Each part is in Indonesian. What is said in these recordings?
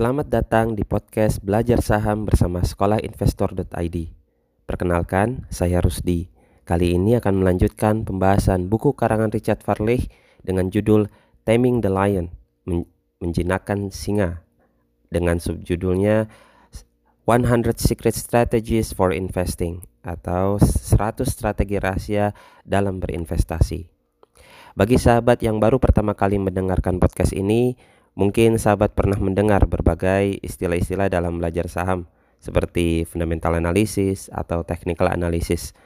Selamat datang di podcast Belajar Saham bersama sekolahinvestor.id. Perkenalkan, saya Rusdi. Kali ini akan melanjutkan pembahasan buku karangan Richard Farley dengan judul Taming the Lion, menjinakkan singa, dengan subjudulnya 100 Secret Strategies for Investing atau 100 strategi rahasia dalam berinvestasi. Bagi sahabat yang baru pertama kali mendengarkan podcast ini, Mungkin sahabat pernah mendengar berbagai istilah-istilah dalam belajar saham seperti fundamental analysis atau technical analysis.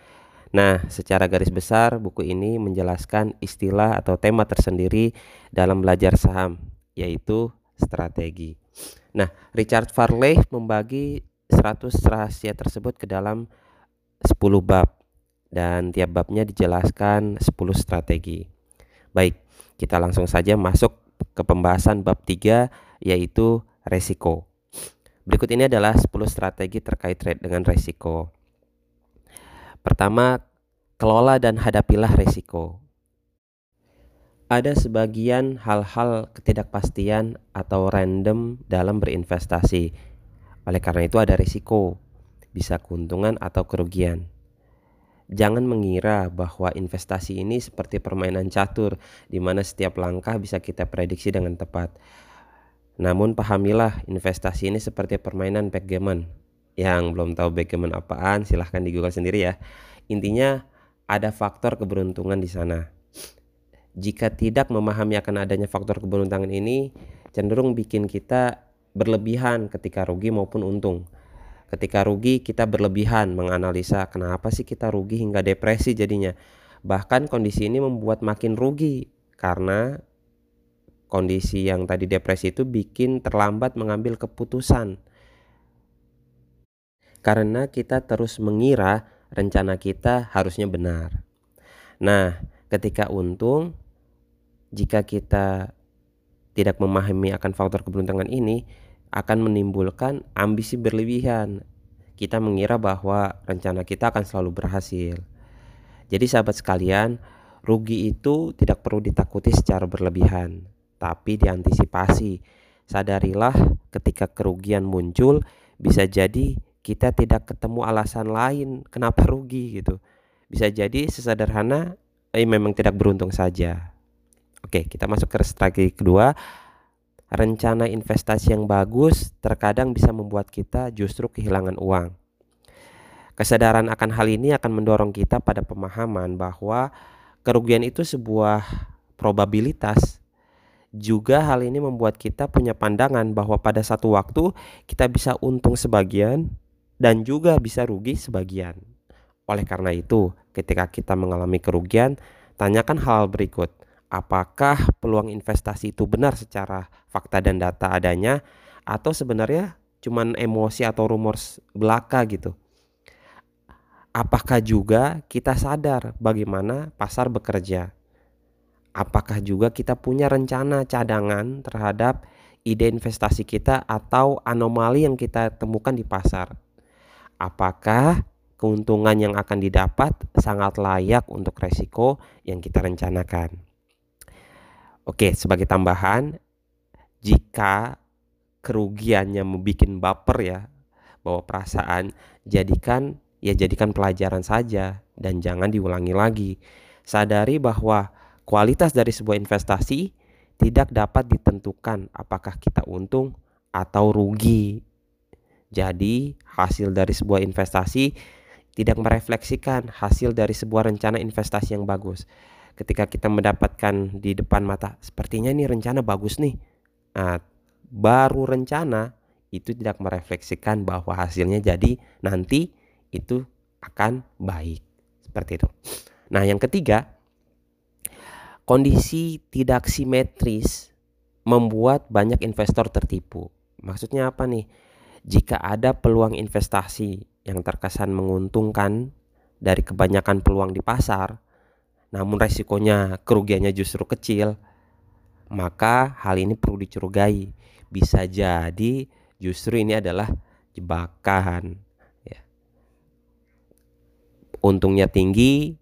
Nah, secara garis besar buku ini menjelaskan istilah atau tema tersendiri dalam belajar saham, yaitu strategi. Nah, Richard Farley membagi 100 rahasia tersebut ke dalam 10 bab dan tiap babnya dijelaskan 10 strategi. Baik, kita langsung saja masuk ke pembahasan bab 3 yaitu resiko. Berikut ini adalah 10 strategi terkait trade dengan resiko. Pertama, kelola dan hadapilah resiko. Ada sebagian hal-hal ketidakpastian atau random dalam berinvestasi. Oleh karena itu ada risiko, bisa keuntungan atau kerugian. Jangan mengira bahwa investasi ini seperti permainan catur di mana setiap langkah bisa kita prediksi dengan tepat. Namun pahamilah investasi ini seperti permainan backgammon. Yang belum tahu backgammon apaan silahkan di Google sendiri ya. Intinya ada faktor keberuntungan di sana. Jika tidak memahami akan adanya faktor keberuntungan ini cenderung bikin kita berlebihan ketika rugi maupun untung. Ketika rugi kita berlebihan menganalisa kenapa sih kita rugi hingga depresi jadinya. Bahkan kondisi ini membuat makin rugi karena kondisi yang tadi depresi itu bikin terlambat mengambil keputusan. Karena kita terus mengira rencana kita harusnya benar. Nah, ketika untung jika kita tidak memahami akan faktor keberuntungan ini, akan menimbulkan ambisi berlebihan. Kita mengira bahwa rencana kita akan selalu berhasil. Jadi sahabat sekalian, rugi itu tidak perlu ditakuti secara berlebihan, tapi diantisipasi. Sadarilah ketika kerugian muncul, bisa jadi kita tidak ketemu alasan lain kenapa rugi gitu. Bisa jadi sesederhana eh memang tidak beruntung saja. Oke, kita masuk ke strategi kedua rencana investasi yang bagus terkadang bisa membuat kita justru kehilangan uang. Kesadaran akan hal ini akan mendorong kita pada pemahaman bahwa kerugian itu sebuah probabilitas. Juga hal ini membuat kita punya pandangan bahwa pada satu waktu kita bisa untung sebagian dan juga bisa rugi sebagian. Oleh karena itu, ketika kita mengalami kerugian, tanyakan hal berikut apakah peluang investasi itu benar secara fakta dan data adanya atau sebenarnya cuman emosi atau rumor belaka gitu. Apakah juga kita sadar bagaimana pasar bekerja? Apakah juga kita punya rencana cadangan terhadap ide investasi kita atau anomali yang kita temukan di pasar? Apakah keuntungan yang akan didapat sangat layak untuk resiko yang kita rencanakan? Oke, sebagai tambahan, jika kerugiannya membuat baper ya, bawa perasaan, jadikan ya jadikan pelajaran saja dan jangan diulangi lagi. Sadari bahwa kualitas dari sebuah investasi tidak dapat ditentukan apakah kita untung atau rugi. Jadi, hasil dari sebuah investasi tidak merefleksikan hasil dari sebuah rencana investasi yang bagus ketika kita mendapatkan di depan mata sepertinya ini rencana bagus nih. Nah, baru rencana itu tidak merefleksikan bahwa hasilnya jadi nanti itu akan baik. Seperti itu. Nah yang ketiga kondisi tidak simetris membuat banyak investor tertipu. Maksudnya apa nih? Jika ada peluang investasi yang terkesan menguntungkan dari kebanyakan peluang di pasar namun resikonya kerugiannya justru kecil, maka hal ini perlu dicurigai. Bisa jadi justru ini adalah jebakan. Ya. Untungnya tinggi,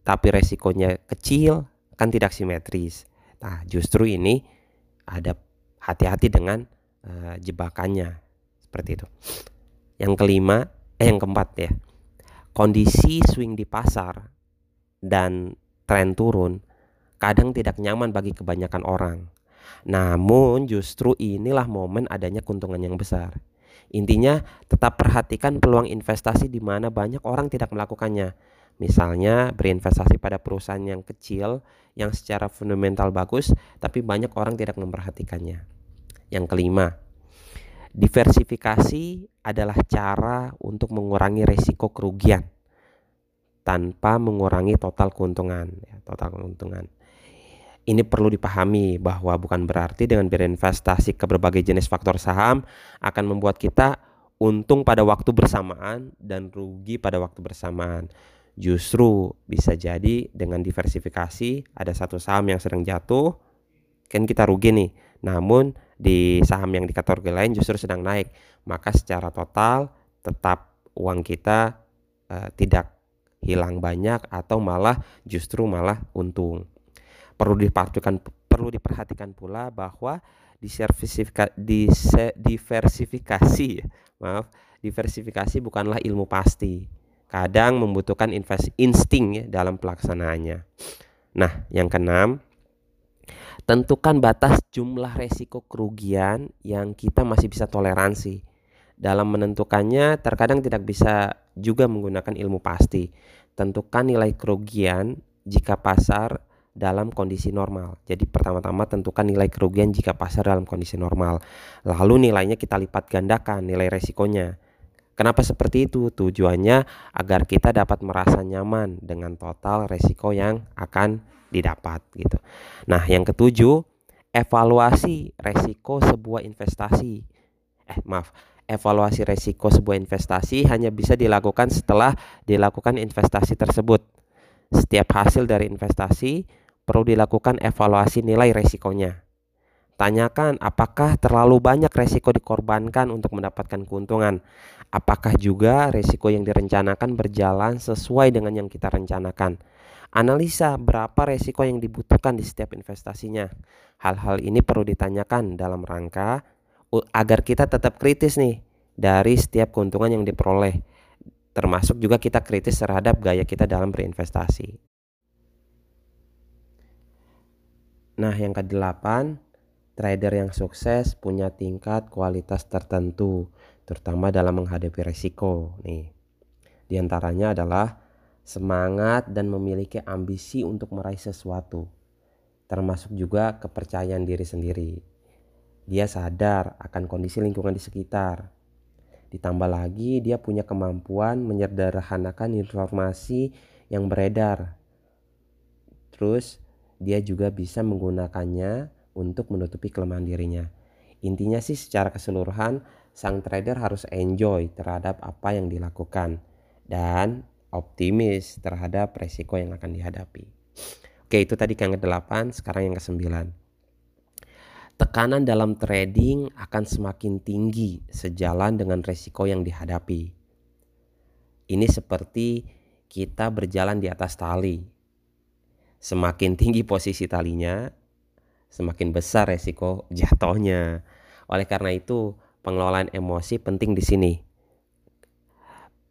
tapi resikonya kecil, kan tidak simetris. Nah, justru ini ada hati-hati dengan uh, jebakannya seperti itu. Yang kelima, eh yang keempat ya. Kondisi swing di pasar dan tren turun kadang tidak nyaman bagi kebanyakan orang. Namun justru inilah momen adanya keuntungan yang besar. Intinya tetap perhatikan peluang investasi di mana banyak orang tidak melakukannya. Misalnya berinvestasi pada perusahaan yang kecil yang secara fundamental bagus tapi banyak orang tidak memperhatikannya. Yang kelima, diversifikasi adalah cara untuk mengurangi risiko kerugian tanpa mengurangi total keuntungan ya, total keuntungan ini perlu dipahami bahwa bukan berarti dengan berinvestasi ke berbagai jenis faktor saham akan membuat kita untung pada waktu bersamaan dan rugi pada waktu bersamaan. Justru bisa jadi dengan diversifikasi ada satu saham yang sedang jatuh kan kita rugi nih. Namun di saham yang di kategori lain justru sedang naik. Maka secara total tetap uang kita uh, tidak hilang banyak atau malah justru malah untung. Perlu diperhatikan perlu diperhatikan pula bahwa diversifikasi, maaf, diversifikasi bukanlah ilmu pasti. Kadang membutuhkan invest insting ya dalam pelaksanaannya. Nah, yang keenam, tentukan batas jumlah resiko kerugian yang kita masih bisa toleransi. Dalam menentukannya, terkadang tidak bisa juga menggunakan ilmu pasti. Tentukan nilai kerugian jika pasar dalam kondisi normal. Jadi pertama-tama tentukan nilai kerugian jika pasar dalam kondisi normal. Lalu nilainya kita lipat gandakan nilai resikonya. Kenapa seperti itu? Tujuannya agar kita dapat merasa nyaman dengan total resiko yang akan didapat gitu. Nah, yang ketujuh, evaluasi resiko sebuah investasi. Eh, maaf, evaluasi resiko sebuah investasi hanya bisa dilakukan setelah dilakukan investasi tersebut. Setiap hasil dari investasi perlu dilakukan evaluasi nilai resikonya. Tanyakan apakah terlalu banyak resiko dikorbankan untuk mendapatkan keuntungan. Apakah juga resiko yang direncanakan berjalan sesuai dengan yang kita rencanakan. Analisa berapa resiko yang dibutuhkan di setiap investasinya. Hal-hal ini perlu ditanyakan dalam rangka agar kita tetap kritis nih dari setiap keuntungan yang diperoleh. Termasuk juga kita kritis terhadap gaya kita dalam berinvestasi. Nah, yang kedelapan, trader yang sukses punya tingkat kualitas tertentu, terutama dalam menghadapi resiko. Nih, di antaranya adalah semangat dan memiliki ambisi untuk meraih sesuatu, termasuk juga kepercayaan diri sendiri. Dia sadar akan kondisi lingkungan di sekitar. Ditambah lagi, dia punya kemampuan menyederhanakan informasi yang beredar. Terus, dia juga bisa menggunakannya untuk menutupi kelemahan dirinya. Intinya sih secara keseluruhan sang trader harus enjoy terhadap apa yang dilakukan dan optimis terhadap resiko yang akan dihadapi. Oke, itu tadi yang ke-8, sekarang yang ke-9. Tekanan dalam trading akan semakin tinggi sejalan dengan resiko yang dihadapi. Ini seperti kita berjalan di atas tali semakin tinggi posisi talinya, semakin besar resiko jatuhnya. Oleh karena itu, pengelolaan emosi penting di sini.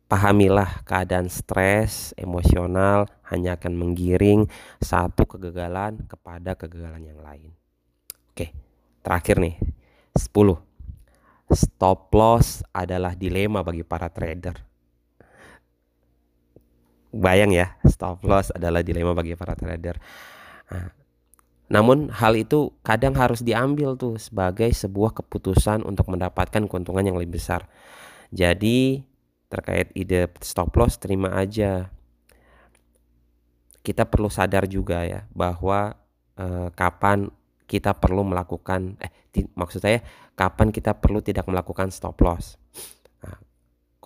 Pahamilah keadaan stres emosional hanya akan menggiring satu kegagalan kepada kegagalan yang lain. Oke, terakhir nih. 10. Stop loss adalah dilema bagi para trader bayang ya stop loss adalah dilema bagi para trader nah, namun hal itu kadang harus diambil tuh sebagai sebuah keputusan untuk mendapatkan keuntungan yang lebih besar jadi terkait ide stop loss terima aja kita perlu sadar juga ya bahwa eh, kapan kita perlu melakukan eh maksud saya kapan kita perlu tidak melakukan stop loss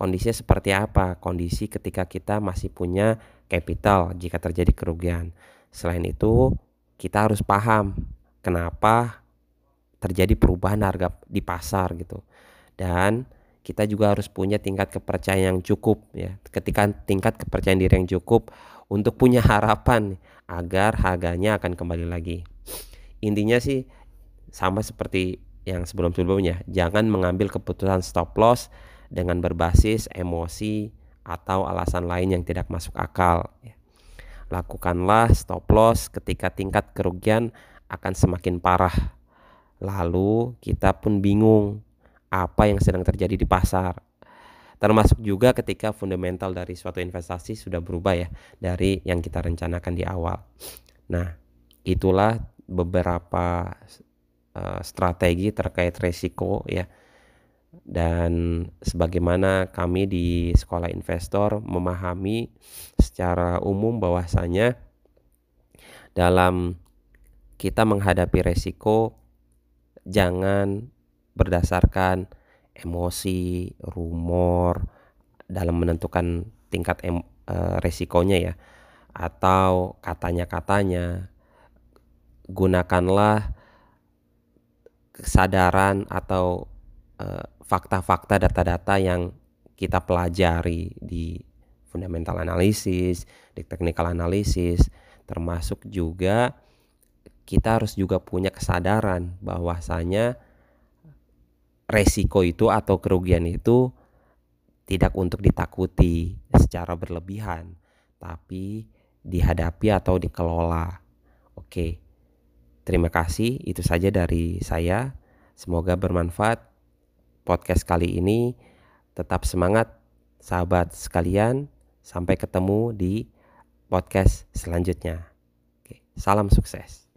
Kondisinya seperti apa? Kondisi ketika kita masih punya capital jika terjadi kerugian. Selain itu, kita harus paham kenapa terjadi perubahan harga di pasar gitu. Dan kita juga harus punya tingkat kepercayaan yang cukup ya. Ketika tingkat kepercayaan diri yang cukup untuk punya harapan agar harganya akan kembali lagi. Intinya sih sama seperti yang sebelum-sebelumnya. Jangan mengambil keputusan stop loss dengan berbasis emosi atau alasan lain yang tidak masuk akal. Ya. Lakukanlah stop loss ketika tingkat kerugian akan semakin parah. Lalu kita pun bingung apa yang sedang terjadi di pasar. Termasuk juga ketika fundamental dari suatu investasi sudah berubah ya dari yang kita rencanakan di awal. Nah, itulah beberapa uh, strategi terkait resiko ya. Dan sebagaimana kami di sekolah investor memahami secara umum bahwasanya dalam kita menghadapi resiko jangan berdasarkan emosi, rumor dalam menentukan tingkat em, e, resikonya ya atau katanya-katanya gunakanlah kesadaran atau fakta-fakta data-data yang kita pelajari di fundamental analysis, di technical analysis, termasuk juga kita harus juga punya kesadaran bahwasanya resiko itu atau kerugian itu tidak untuk ditakuti secara berlebihan, tapi dihadapi atau dikelola. Oke, terima kasih. Itu saja dari saya. Semoga bermanfaat. Podcast kali ini tetap semangat, sahabat sekalian. Sampai ketemu di podcast selanjutnya. Oke, salam sukses.